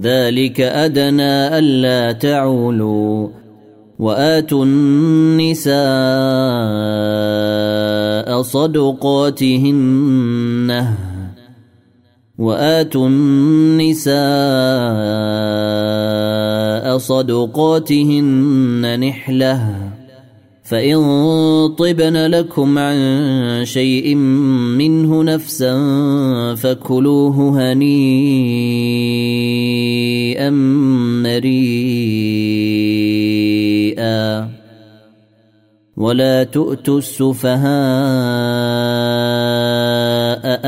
ذلك أدنى ألا تعولوا وآتوا النساء صدقاتهن وآتوا النساء صدقاتهن نحلة فان طبن لكم عن شيء منه نفسا فكلوه هنيئا مريئا ولا تؤتوا السفهاء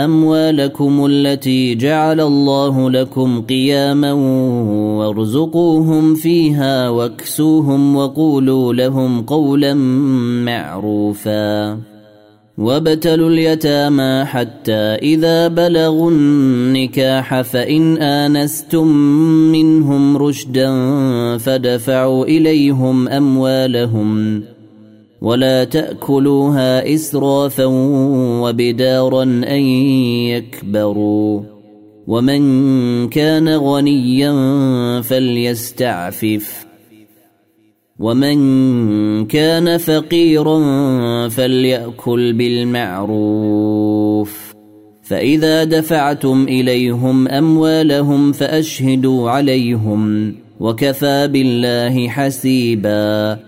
أموالكم التي جعل الله لكم قياما وارزقوهم فيها واكسوهم وقولوا لهم قولا معروفا وابتلوا اليتامى حتى إذا بلغوا النكاح فإن آنستم منهم رشدا فدفعوا إليهم أموالهم ولا تأكلوها إسرافا وبدارا أن يكبروا. ومن كان غنيا فليستعفف. ومن كان فقيرا فليأكل بالمعروف. فإذا دفعتم إليهم أموالهم فأشهدوا عليهم. وكفى بالله حسيبا.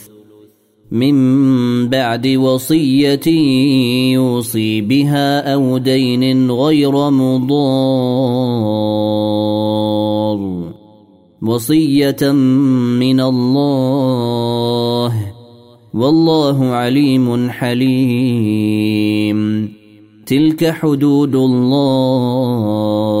من بعد وصية يوصي بها أو دين غير مضار. وصية من الله. والله عليم حليم. تلك حدود الله.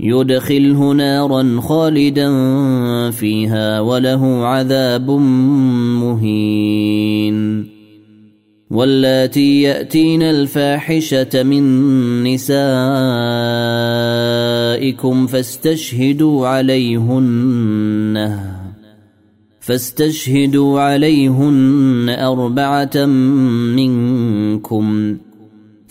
يدخله نارا خالدا فيها وله عذاب مهين. واللاتي يأتين الفاحشة من نسائكم فاستشهدوا عليهن. فاستشهدوا عليهن أربعة منكم.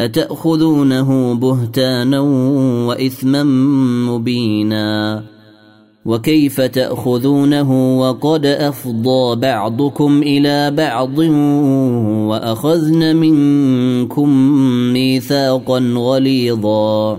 أتأخذونه بهتانا وإثما مبينا وكيف تأخذونه وقد أفضى بعضكم إلى بعض وأخذن منكم ميثاقا غليظا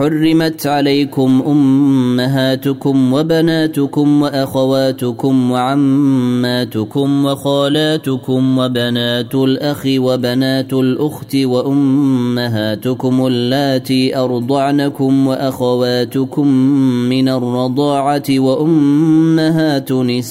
حرمت عليكم أمهاتكم وبناتكم وأخواتكم وعماتكم وخالاتكم وبنات الأخ وبنات الأخت وأمهاتكم اللاتي أرضعنكم وأخواتكم من الرضاعة وأمهات نسائكم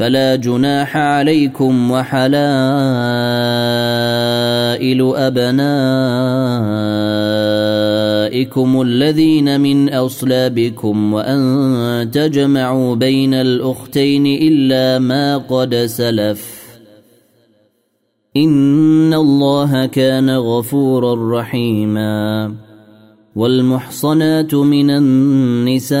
فلا جناح عليكم وحلائل أبنائكم الذين من أصلابكم وأن تجمعوا بين الأختين إلا ما قد سلف. إن الله كان غفورا رحيما. والمحصنات من النساء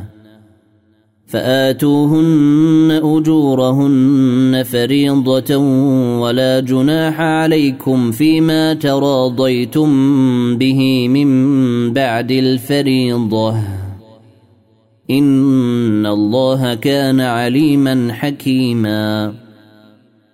فآتوهن أجورهن فريضة ولا جناح عليكم فيما تراضيتم به من بعد الفريضة. إن الله كان عليما حكيما.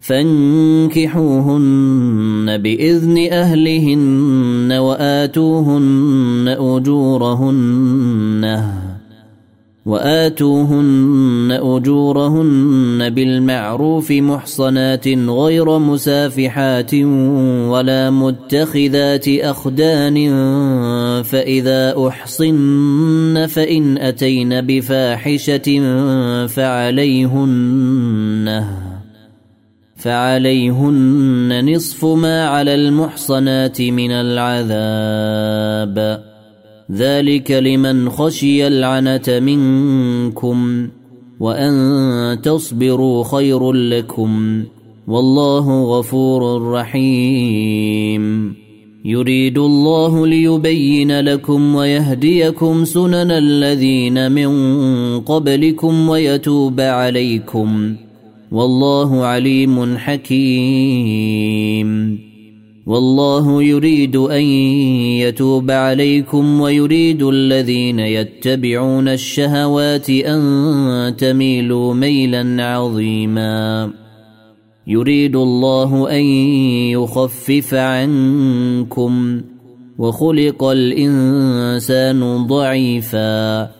فانكحوهن بإذن أهلهن وآتوهن أجورهن. وآتوهن أجورهن بالمعروف محصنات غير مسافحات ولا متخذات أخدان فإذا أحصن فإن أتين بفاحشة فعليهن. فعليهن نصف ما على المحصنات من العذاب. ذلك لمن خشي العنة منكم وأن تصبروا خير لكم. والله غفور رحيم. يريد الله ليبين لكم ويهديكم سنن الذين من قبلكم ويتوب عليكم. والله عليم حكيم. والله يريد أن يتوب عليكم ويريد الذين يتبعون الشهوات أن تميلوا ميلا عظيما. يريد الله أن يخفف عنكم. وخلق الإنسان ضعيفا.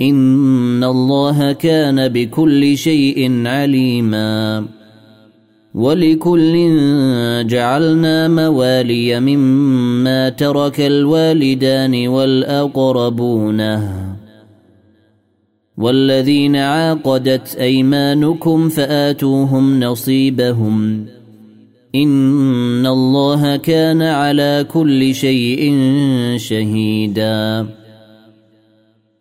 ان الله كان بكل شيء عليما ولكل جعلنا موالي مما ترك الوالدان والاقربون والذين عاقدت ايمانكم فاتوهم نصيبهم ان الله كان على كل شيء شهيدا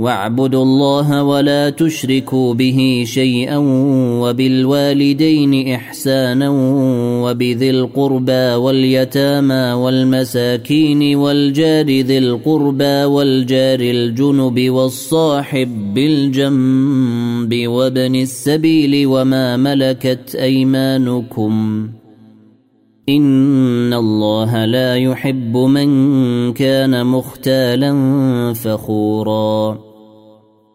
واعبدوا الله ولا تشركوا به شيئا وبالوالدين إحسانا وبذي القربى واليتامى والمساكين والجار ذي القربى والجار الجنب والصاحب بالجنب وابن السبيل وما ملكت أيمانكم إن الله لا يحب من كان مختالا فخورا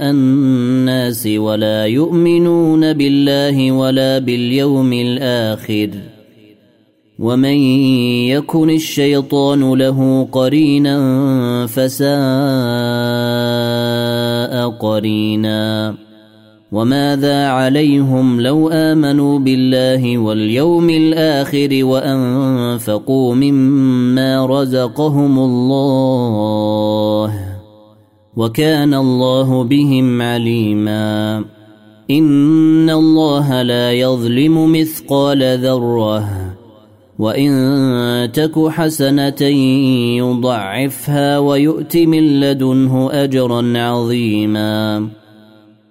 الناس ولا يؤمنون بالله ولا باليوم الآخر. ومن يكن الشيطان له قرينا فساء قرينا. وماذا عليهم لو آمنوا بالله واليوم الآخر وأنفقوا مما رزقهم الله؟ وكان الله بهم عليما. إن الله لا يظلم مثقال ذرة وإن تك حسنة يضعفها ويؤت من لدنه أجرا عظيما.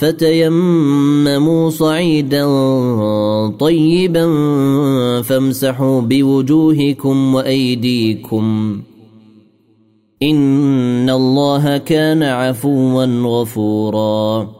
فتيمموا صعيدا طيبا فامسحوا بوجوهكم وأيديكم. إن الله كان عفوا غفورا.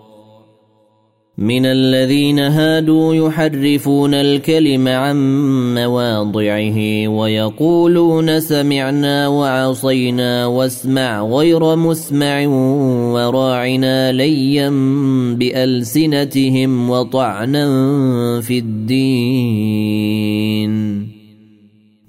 من الذين هادوا يحرفون الكلم عن مواضعه ويقولون سمعنا وعصينا واسمع غير مسمع وراعنا ليا بألسنتهم وطعنا في الدين.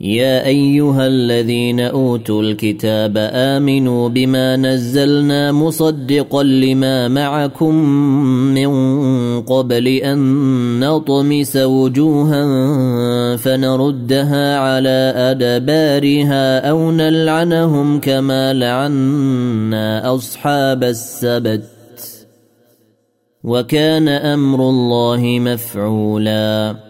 يا أيها الذين أوتوا الكتاب آمنوا بما نزلنا مصدقا لما معكم من قبل أن نطمس وجوها فنردها على أدبارها أو نلعنهم كما لعنا أصحاب السبت وكان أمر الله مفعولا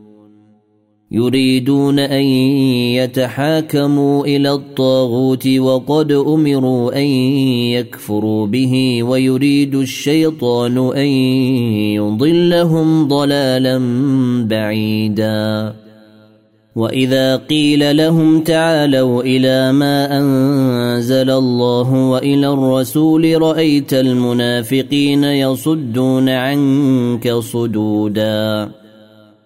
يريدون أن يتحاكموا إلى الطاغوت وقد أمروا أن يكفروا به ويريد الشيطان أن يضلهم ضلالا بعيدا. وإذا قيل لهم تعالوا إلى ما أنزل الله وإلى الرسول رأيت المنافقين يصدون عنك صدودا.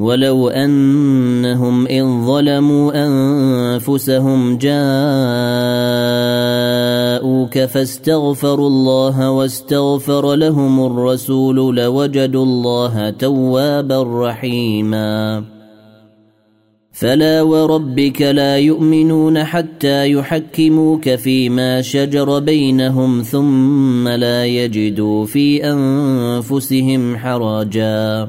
ولو أنهم ان ظلموا أنفسهم جاءوك فاستغفروا الله واستغفر لهم الرسول لوجدوا الله توابا رحيما. فلا وربك لا يؤمنون حتى يحكموك فيما شجر بينهم ثم لا يجدوا في أنفسهم حرجا.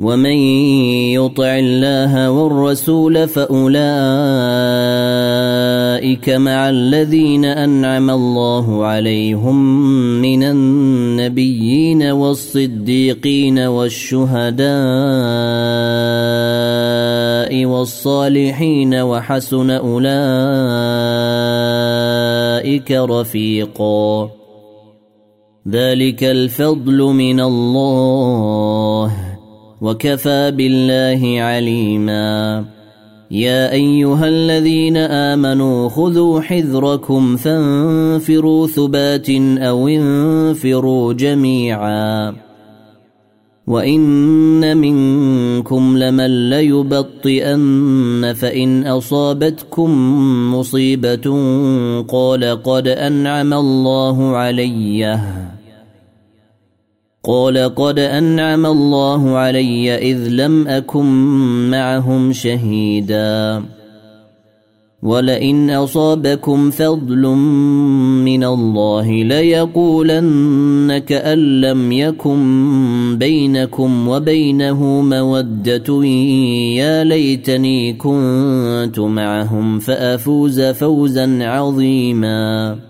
ومن يطع الله والرسول فاولئك مع الذين انعم الله عليهم من النبيين والصديقين والشهداء والصالحين وحسن اولئك رفيقا ذلك الفضل من الله وكفى بالله عليما. يا أيها الذين آمنوا خذوا حذركم فانفروا ثبات أو انفروا جميعا. وإن منكم لمن ليبطئن فإن أصابتكم مصيبة قال قد أنعم الله عليّ. قال قد أنعم الله علي إذ لم أكن معهم شهيدا. ولئن أصابكم فضل من الله ليقولن كان لم يكن بينكم وبينه مودة. يا ليتني كنت معهم فأفوز فوزا عظيما.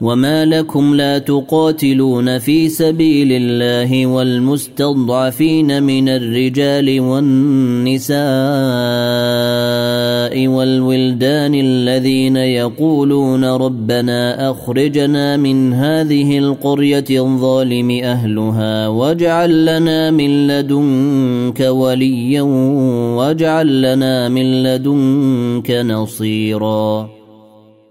وما لكم لا تقاتلون في سبيل الله والمستضعفين من الرجال والنساء والولدان الذين يقولون ربنا اخرجنا من هذه القريه الظالم اهلها واجعل لنا من لدنك وليا واجعل لنا من لدنك نصيرا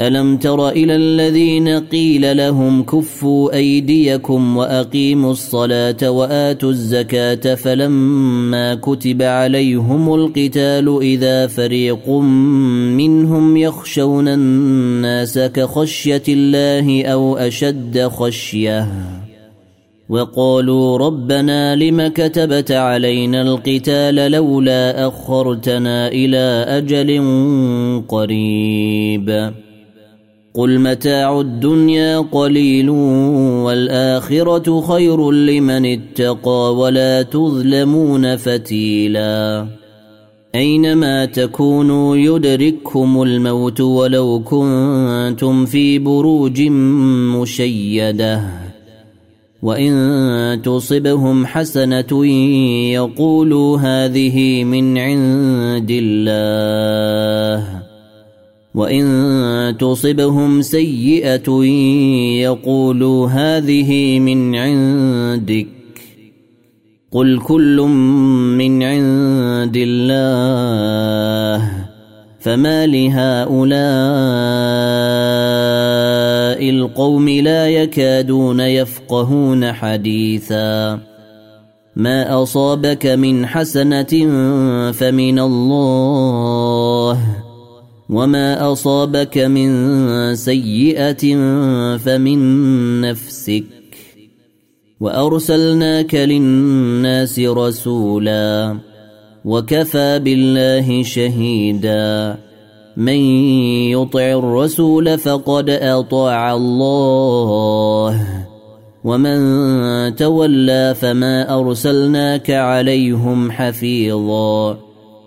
ألم تر إلى الذين قيل لهم كفوا أيديكم وأقيموا الصلاة وآتوا الزكاة فلما كتب عليهم القتال إذا فريق منهم يخشون الناس كخشية الله أو أشد خشية وقالوا ربنا لم كتبت علينا القتال لولا أخرتنا إلى أجل قريب قل متاع الدنيا قليل والاخره خير لمن اتقى ولا تظلمون فتيلا اينما تكونوا يدرككم الموت ولو كنتم في بروج مشيده وان تصبهم حسنه يقولوا هذه من عند الله وان تصبهم سيئه يقولوا هذه من عندك قل كل من عند الله فما لهؤلاء القوم لا يكادون يفقهون حديثا ما اصابك من حسنه فمن الله وما اصابك من سيئه فمن نفسك وارسلناك للناس رسولا وكفى بالله شهيدا من يطع الرسول فقد اطاع الله ومن تولى فما ارسلناك عليهم حفيظا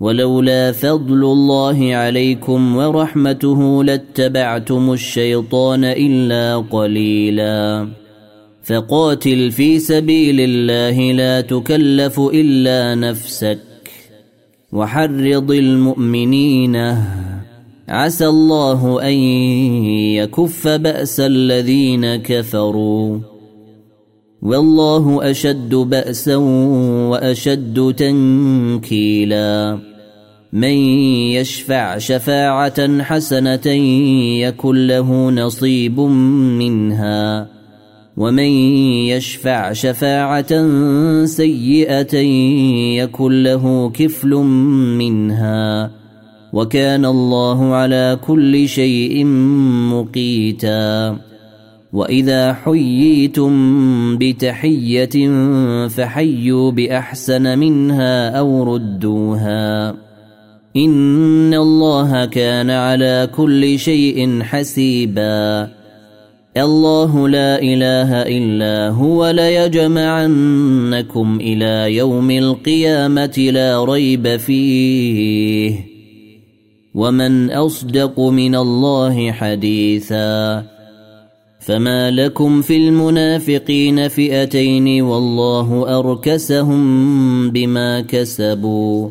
ولولا فضل الله عليكم ورحمته لاتبعتم الشيطان إلا قليلا. فقاتل في سبيل الله لا تكلف إلا نفسك. وحرض المؤمنين. عسى الله أن يكف بأس الذين كفروا. والله أشد بأسا وأشد تنكيلا. من يشفع شفاعة حسنة يكن له نصيب منها. ومن يشفع شفاعة سيئة يكن له كفل منها. وكان الله على كل شيء مقيتا. وإذا حييتم بتحية فحيوا بأحسن منها أو ردوها. ان الله كان على كل شيء حسيبا. الله لا اله الا هو ليجمعنكم إلى يوم القيامه لا ريب فيه ومن اصدق من الله حديثا فما لكم في المنافقين فئتين والله اركسهم بما كسبوا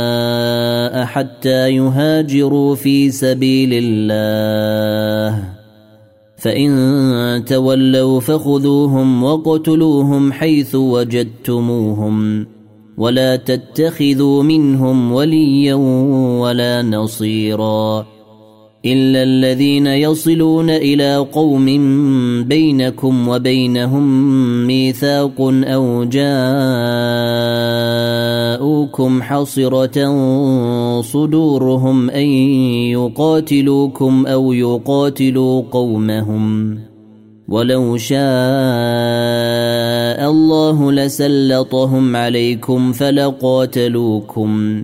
حتى يهاجروا في سبيل الله. فإن تولوا فخذوهم وقتلوهم حيث وجدتموهم ولا تتخذوا منهم وليا ولا نصيرا. إلا الذين يصلون إلى قوم بينكم وبينهم ميثاق أو جاءوكم حصرة صدورهم أن يقاتلوكم أو يقاتلوا قومهم ولو شاء الله لسلطهم عليكم فلقاتلوكم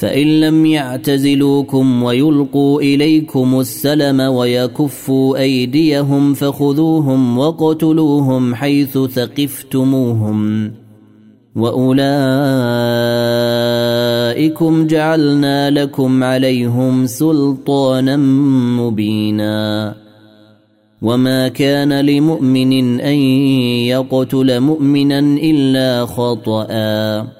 فإن لم يعتزلوكم ويلقوا إليكم السلم ويكفوا أيديهم فخذوهم وقتلوهم حيث ثقفتموهم وأولئكم جعلنا لكم عليهم سلطانا مبينا وما كان لمؤمن أن يقتل مؤمنا إلا خطأً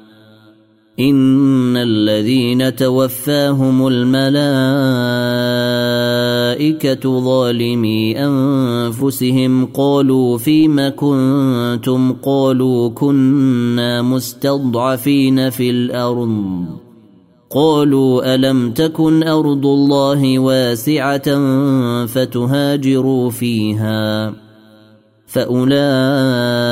ان الذين توفاهم الملائكه ظالمي انفسهم قالوا فيم كنتم قالوا كنا مستضعفين في الأرض قالوا الم تكن ارض الله واسعه فتهاجروا فيها فاولئك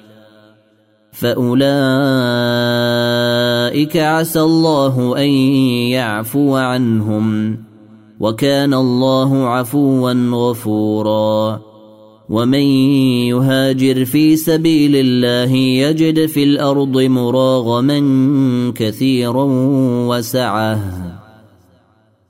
فأولئك عسى الله أن يعفو عنهم وكان الله عفوا غفورا. ومن يهاجر في سبيل الله يجد في الأرض مراغما كثيرا وسعه.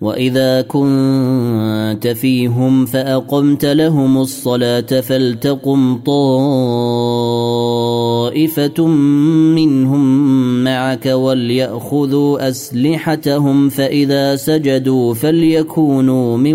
واذا كنت فيهم فاقمت لهم الصلاه فلتقم طائفه منهم معك ولياخذوا اسلحتهم فاذا سجدوا فليكونوا من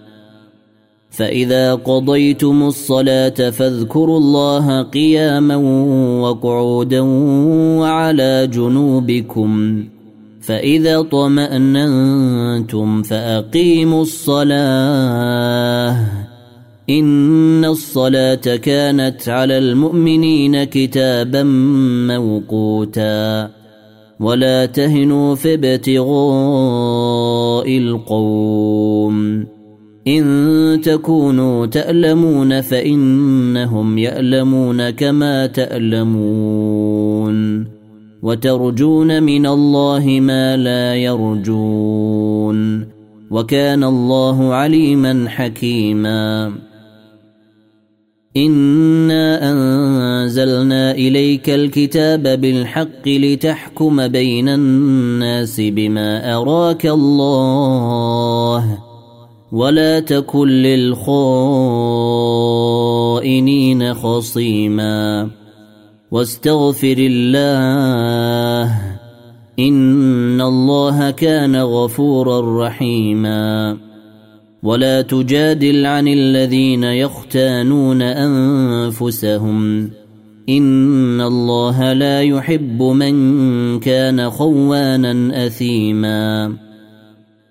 فإذا قضيتم الصلاة فاذكروا الله قياما وقعودا وعلى جنوبكم. فإذا طمأننتم فأقيموا الصلاة. إن الصلاة كانت على المؤمنين كتابا موقوتا. ولا تهنوا في ابتغاء القوم. إن تكونوا تألمون فإنهم يألمون كما تألمون وترجون من الله ما لا يرجون وكان الله عليما حكيما إنا أنزلنا إليك الكتاب بالحق لتحكم بين الناس بما أراك الله ولا تكن للخائنين خصيما واستغفر الله إن الله كان غفورا رحيما ولا تجادل عن الذين يختانون أنفسهم إن الله لا يحب من كان خوانا أثيما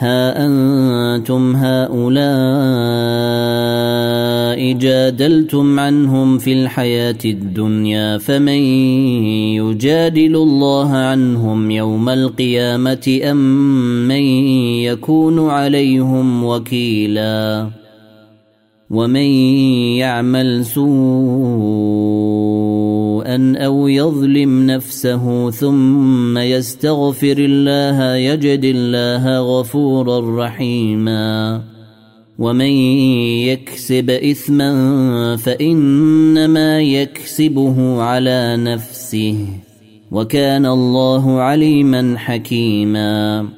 ها أنتم هؤلاء جادلتم عنهم في الحياة الدنيا فمن يجادل الله عنهم يوم القيامة أم من يكون عليهم وكيلا ومن يعمل سوءا أو يظلم نفسه ثم يستغفر الله يجد الله غفورا رحيما. ومن يكسب اثما فإنما يكسبه على نفسه. وكان الله عليما حكيما.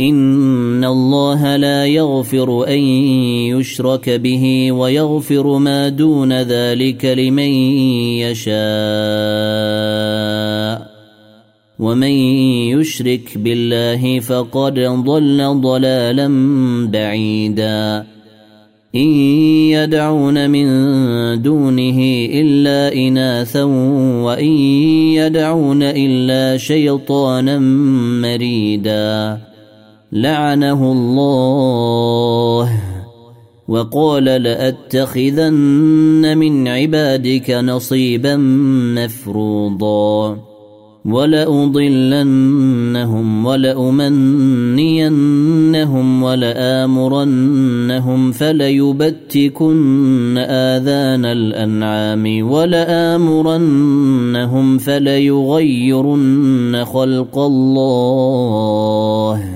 إن الله لا يغفر أن يشرك به ويغفر ما دون ذلك لمن يشاء. ومن يشرك بالله فقد ضل ضلالا بعيدا. إن يدعون من دونه إلا إناثا وإن يدعون إلا شيطانا مريدا. لعنه الله. وقال لأتخذن من عبادك نصيبا مفروضا. ولأضلنهم ولأمنينهم ولآمرنهم فليبتكن آذان الأنعام ولآمرنهم فليغيرن خلق الله.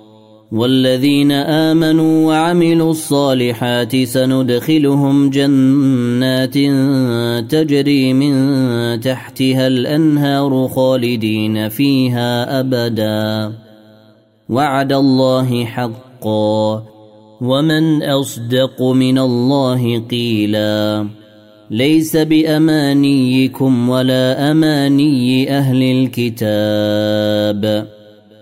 والذين آمنوا وعملوا الصالحات سندخلهم جنات تجري من تحتها الأنهار خالدين فيها أبدا. وعد الله حقا. ومن أصدق من الله قيلا. ليس بأمانيكم ولا أماني أهل الكتاب.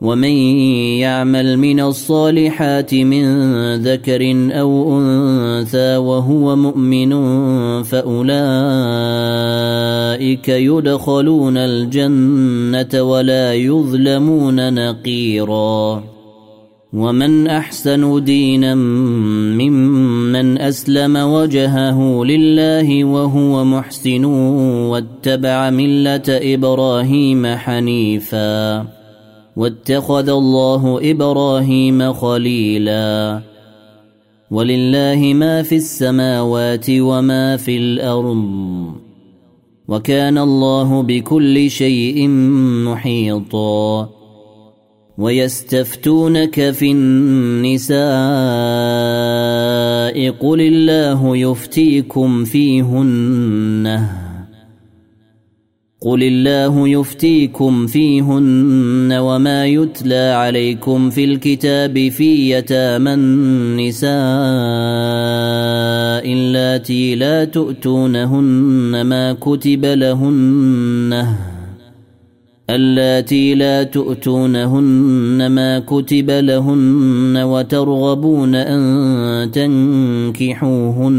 ومن يعمل من الصالحات من ذكر أو انثى وهو مؤمن فاولئك يدخلون الجنه ولا يظلمون نقيرا ومن احسن دينا ممن اسلم وجهه لله وهو محسن واتبع مله إبراهيم حنيفا واتخذ الله إبراهيم خليلا. ولله ما في السماوات وما في الأرض. وكان الله بكل شيء محيطا. ويستفتونك في النساء. قل الله يفتيكم فيهن. قل الله يفتيكم فيهن وما يتلى عليكم في الكتاب في يتامى النساء اللاتي لا تؤتونهن ما كتب لهن اللاتي لا تؤتونهن ما كتب لهن وترغبون ان تنكحوهن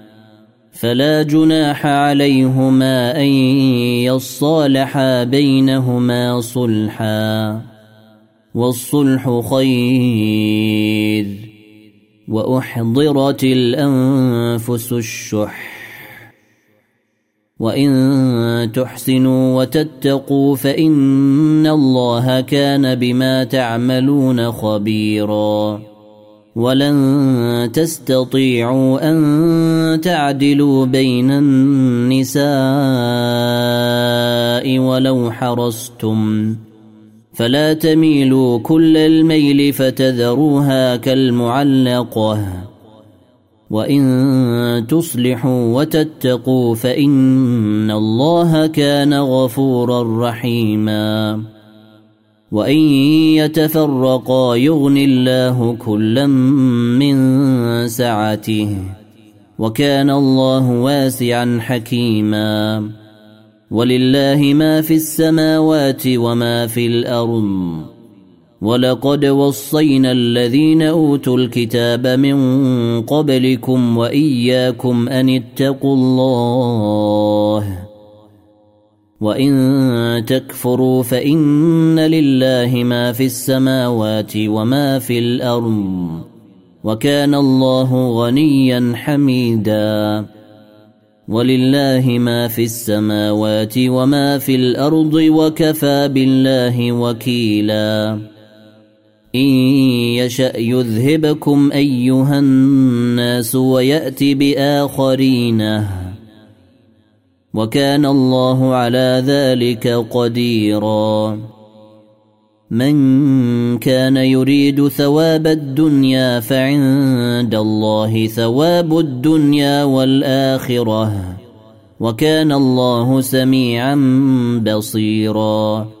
فلا جناح عليهما أن يصالحا بينهما صلحا والصلح خير. وأحضرت الأنفس الشح. وإن تحسنوا وتتقوا فإن الله كان بما تعملون خبيرا. ولن تستطيعوا أن تعدلوا بين النساء ولو حرصتم. فلا تميلوا كل الميل فتذروها كالمعلقة. وإن تصلحوا وتتقوا فإن الله كان غفورا رحيما. وان يتفرقا يغن الله كلا من سعته وكان الله واسعا حكيما ولله ما في السماوات وما في الأرض ولقد وصينا الذين اوتوا الكتاب من قبلكم واياكم ان اتقوا الله وان تكفروا فان لله ما في السماوات وما في الأرض وكان الله غنيا حميدا ولله ما في السماوات وما في الأرض وكفى بالله وكيلا ان يشا يذهبكم ايها الناس ويات باخرين وكان الله على ذلك قديرا. من كان يريد ثواب الدنيا فعند الله ثواب الدنيا والآخرة. وكان الله سميعا بصيرا.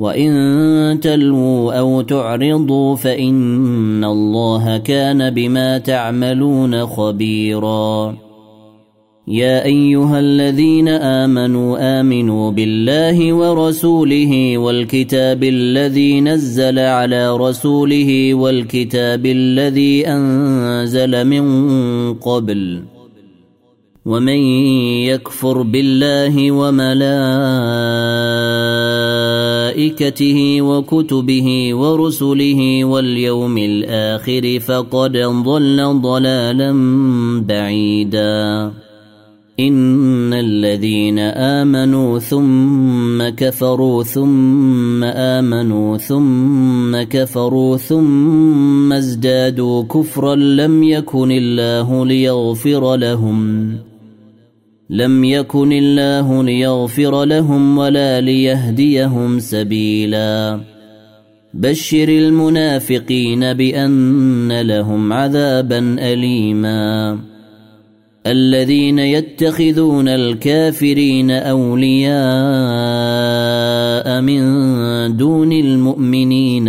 وان تلووا أو تعرضوا فان الله كان بما تعملون خبيرا. يا ايها الذين امنوا امنوا بالله ورسوله والكتاب الذي نزل على رسوله والكتاب الذي انزل من قبل ومن يكفر بالله وملائكته وكتبه ورسله واليوم الآخر فقد ضل ضلالا بعيدا. إن الذين آمنوا ثم كفروا ثم آمنوا ثم كفروا ثم ازدادوا كفرا لم يكن الله ليغفر لهم. لم يكن الله ليغفر لهم ولا ليهديهم سبيلا. بشر المنافقين بأن لهم عذابا اليما. الذين يتخذون الكافرين أولياء من دون المؤمنين.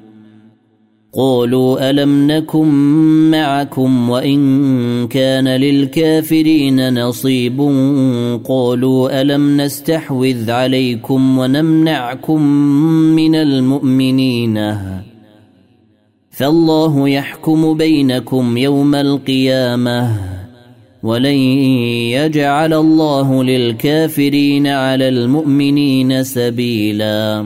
قالوا ألم نكن معكم وإن كان للكافرين نصيب قالوا ألم نستحوذ عليكم ونمنعكم من المؤمنين فالله يحكم بينكم يوم القيامة ولن يجعل الله للكافرين على المؤمنين سبيلا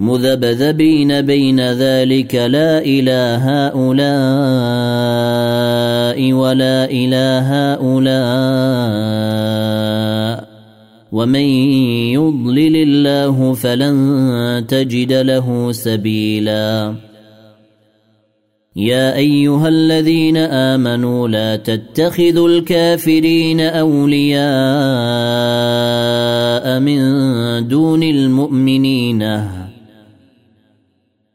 مذبذبين بين ذلك لا إلى هؤلاء ولا إلى هؤلاء ومن يضلل الله فلن تجد له سبيلا. يا أيها الذين آمنوا لا تتخذوا الكافرين أولياء من دون المؤمنين.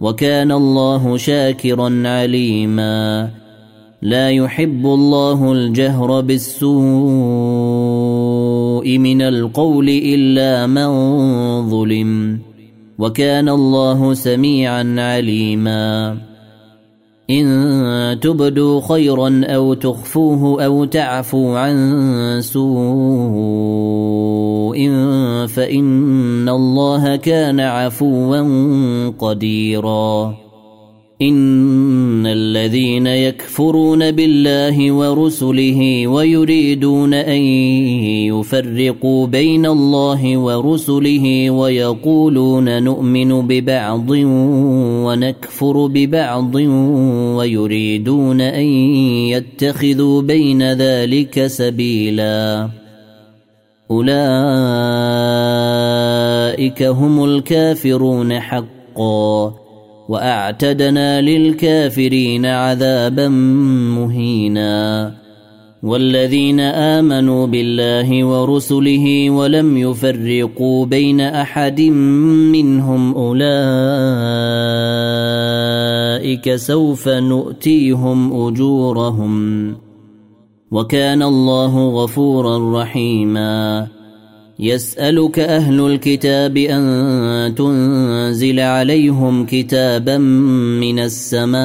وكان الله شاكرا عليما. لا يحب الله الجهر بالسوء من القول إلا من ظلم. وكان الله سميعا عليما. إن تبدوا خيرا أو تخفوه أو تعفوا عن سوء فإن الله كان عفوا قديرا إن الذين يكفرون بالله ورسله ويريدون أن يفرقوا بين الله ورسله ويقولون نؤمن ببعض ونكفر ببعض ويريدون أن يتخذوا بين ذلك سبيلا. أولئك هم الكافرون حقا. وأعتدنا للكافرين عذابا مهينا. والذين آمنوا بالله ورسله ولم يفرقوا بين أحد منهم أولئك سوف نؤتيهم أجورهم. وكان الله غفورا رحيما. يسألك أهل الكتاب أن تنزل عليهم كتابا من السماء.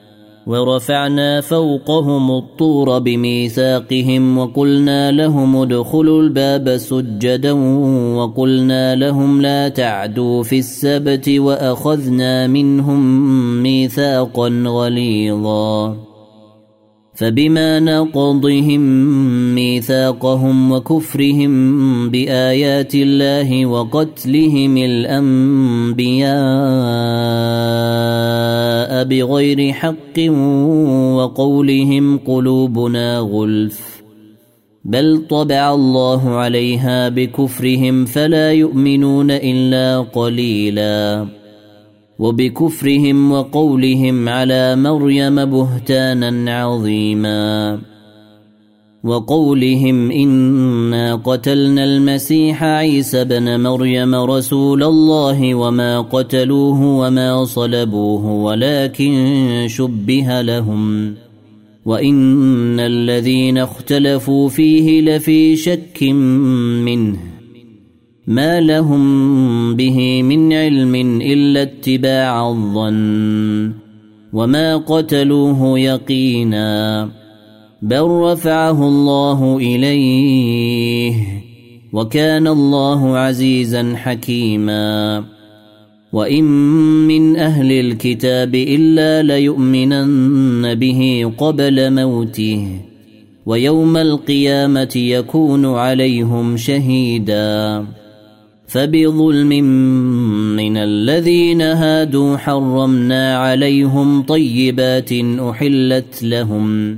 ورفعنا فوقهم الطور بميثاقهم وقلنا لهم ادخلوا الباب سجدا وقلنا لهم لا تعدوا في السبت وأخذنا منهم ميثاقا غليظا. فبما نقضهم ميثاقهم وكفرهم بآيات الله وقتلهم الأنبياء بغير حق وقولهم قلوبنا غلف بل طبع الله عليها بكفرهم فلا يؤمنون إلا قليلاً وبكفرهم وقولهم على مريم بهتانا عظيما. وقولهم إنا قتلنا المسيح عيسى بن مريم رسول الله وما قتلوه وما صلبوه ولكن شبه لهم. وإن الذين اختلفوا فيه لفي شك منه. ما لهم به من علم إلا اتباع الظن. وما قتلوه يقينا. بل رفعه الله اليه وكان الله عزيزا حكيما وان من أهل الكتاب الا ليؤمنن به قبل موته ويوم القيامه يكون عليهم شهيدا فبظلم من الذين هادوا حرمنا عليهم طيبات احلت لهم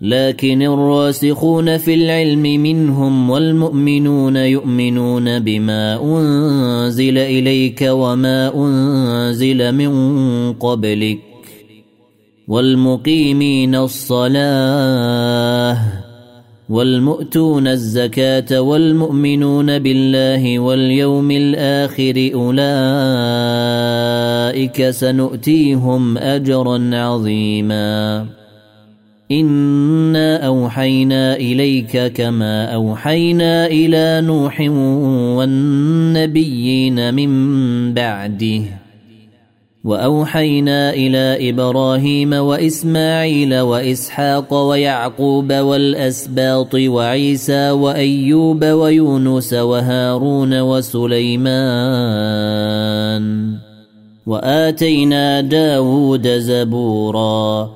لكن الراسخون في العلم منهم والمؤمنون يؤمنون بما أنزل إليك وما أنزل من قبلك والمقيمين الصلاة والمؤتون الزكاة والمؤمنون بالله واليوم الآخر أولئك سنؤتيهم أجرا عظيما انا اوحينا اليك كما اوحينا إلى نوح والنبيين من بعده واوحينا إلى إبراهيم واسماعيل واسحاق ويعقوب والاسباط وعيسى وايوب ويونس وهارون وسليمان واتينا داود زبورا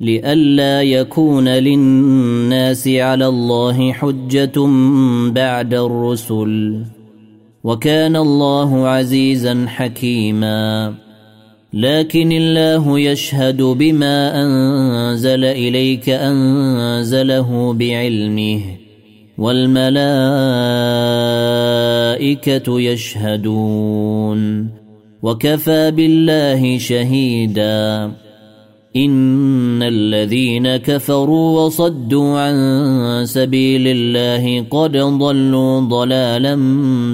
لئلا يكون للناس على الله حجة بعد الرسل. وكان الله عزيزا حكيما. لكن الله يشهد بما أنزل إليك أنزله بعلمه. والملائكة يشهدون. وكفى بالله شهيدا. ان الذين كفروا وصدوا عن سبيل الله قد ضلوا ضلالا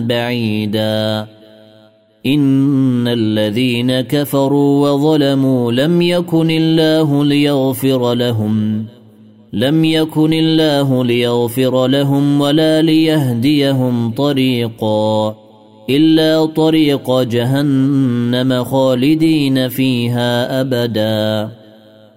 بعيدا. ان الذين كفروا وظلموا لم يكن الله ليغفر لهم لم يكن الله ليغفر لهم ولا ليهديهم طريقا. الا طريق جهنم خالدين فيها ابدا.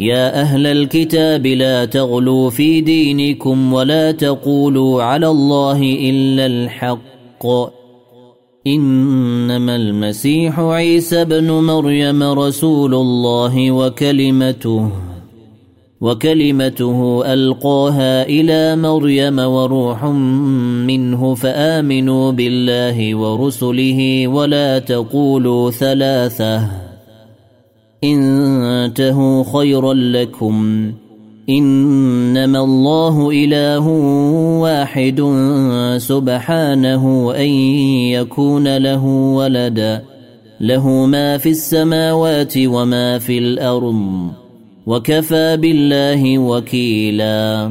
يا أهل الكتاب لا تغلوا في دينكم ولا تقولوا على الله إلا الحق. إنما المسيح عيسى ابن مريم رسول الله وكلمته وكلمته ألقاها إلى مريم وروح منه فآمنوا بالله ورسله ولا تقولوا ثلاثة. انتهوا خيرا لكم. إنما الله إله واحد سبحانه أن يكون له ولدا. له ما في السماوات وما في الأرض. وكفى بالله وكيلا.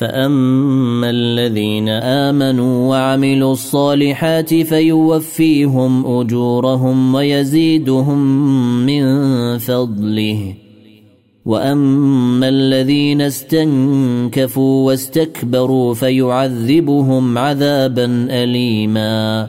فاما الذين امنوا وعملوا الصالحات فيوفيهم اجورهم ويزيدهم من فضله واما الذين استنكفوا واستكبروا فيعذبهم عذابا اليما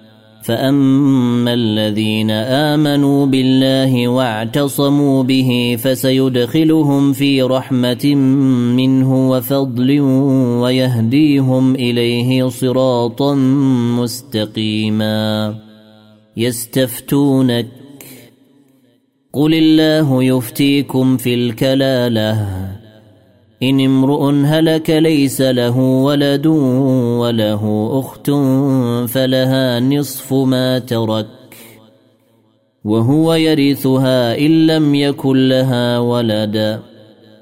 فاما الذين امنوا بالله واعتصموا به فسيدخلهم في رحمه منه وفضل ويهديهم اليه صراطا مستقيما يستفتونك قل الله يفتيكم في الكلاله إن امرؤ هلك ليس له ولد وله أخت فلها نصف ما ترك وهو يرثها إن لم يكن لها ولد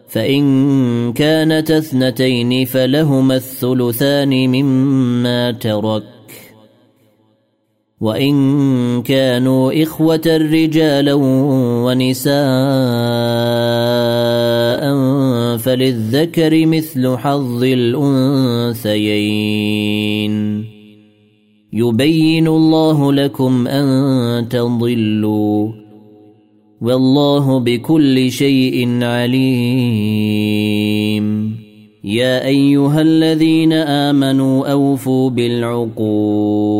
فإن كانت اثنتين فلهما الثلثان مما ترك وإن كانوا إخوة رجالا ونساء فللذكر مثل حظ الانثيين يبين الله لكم ان تضلوا والله بكل شيء عليم يا ايها الذين امنوا اوفوا بالعقود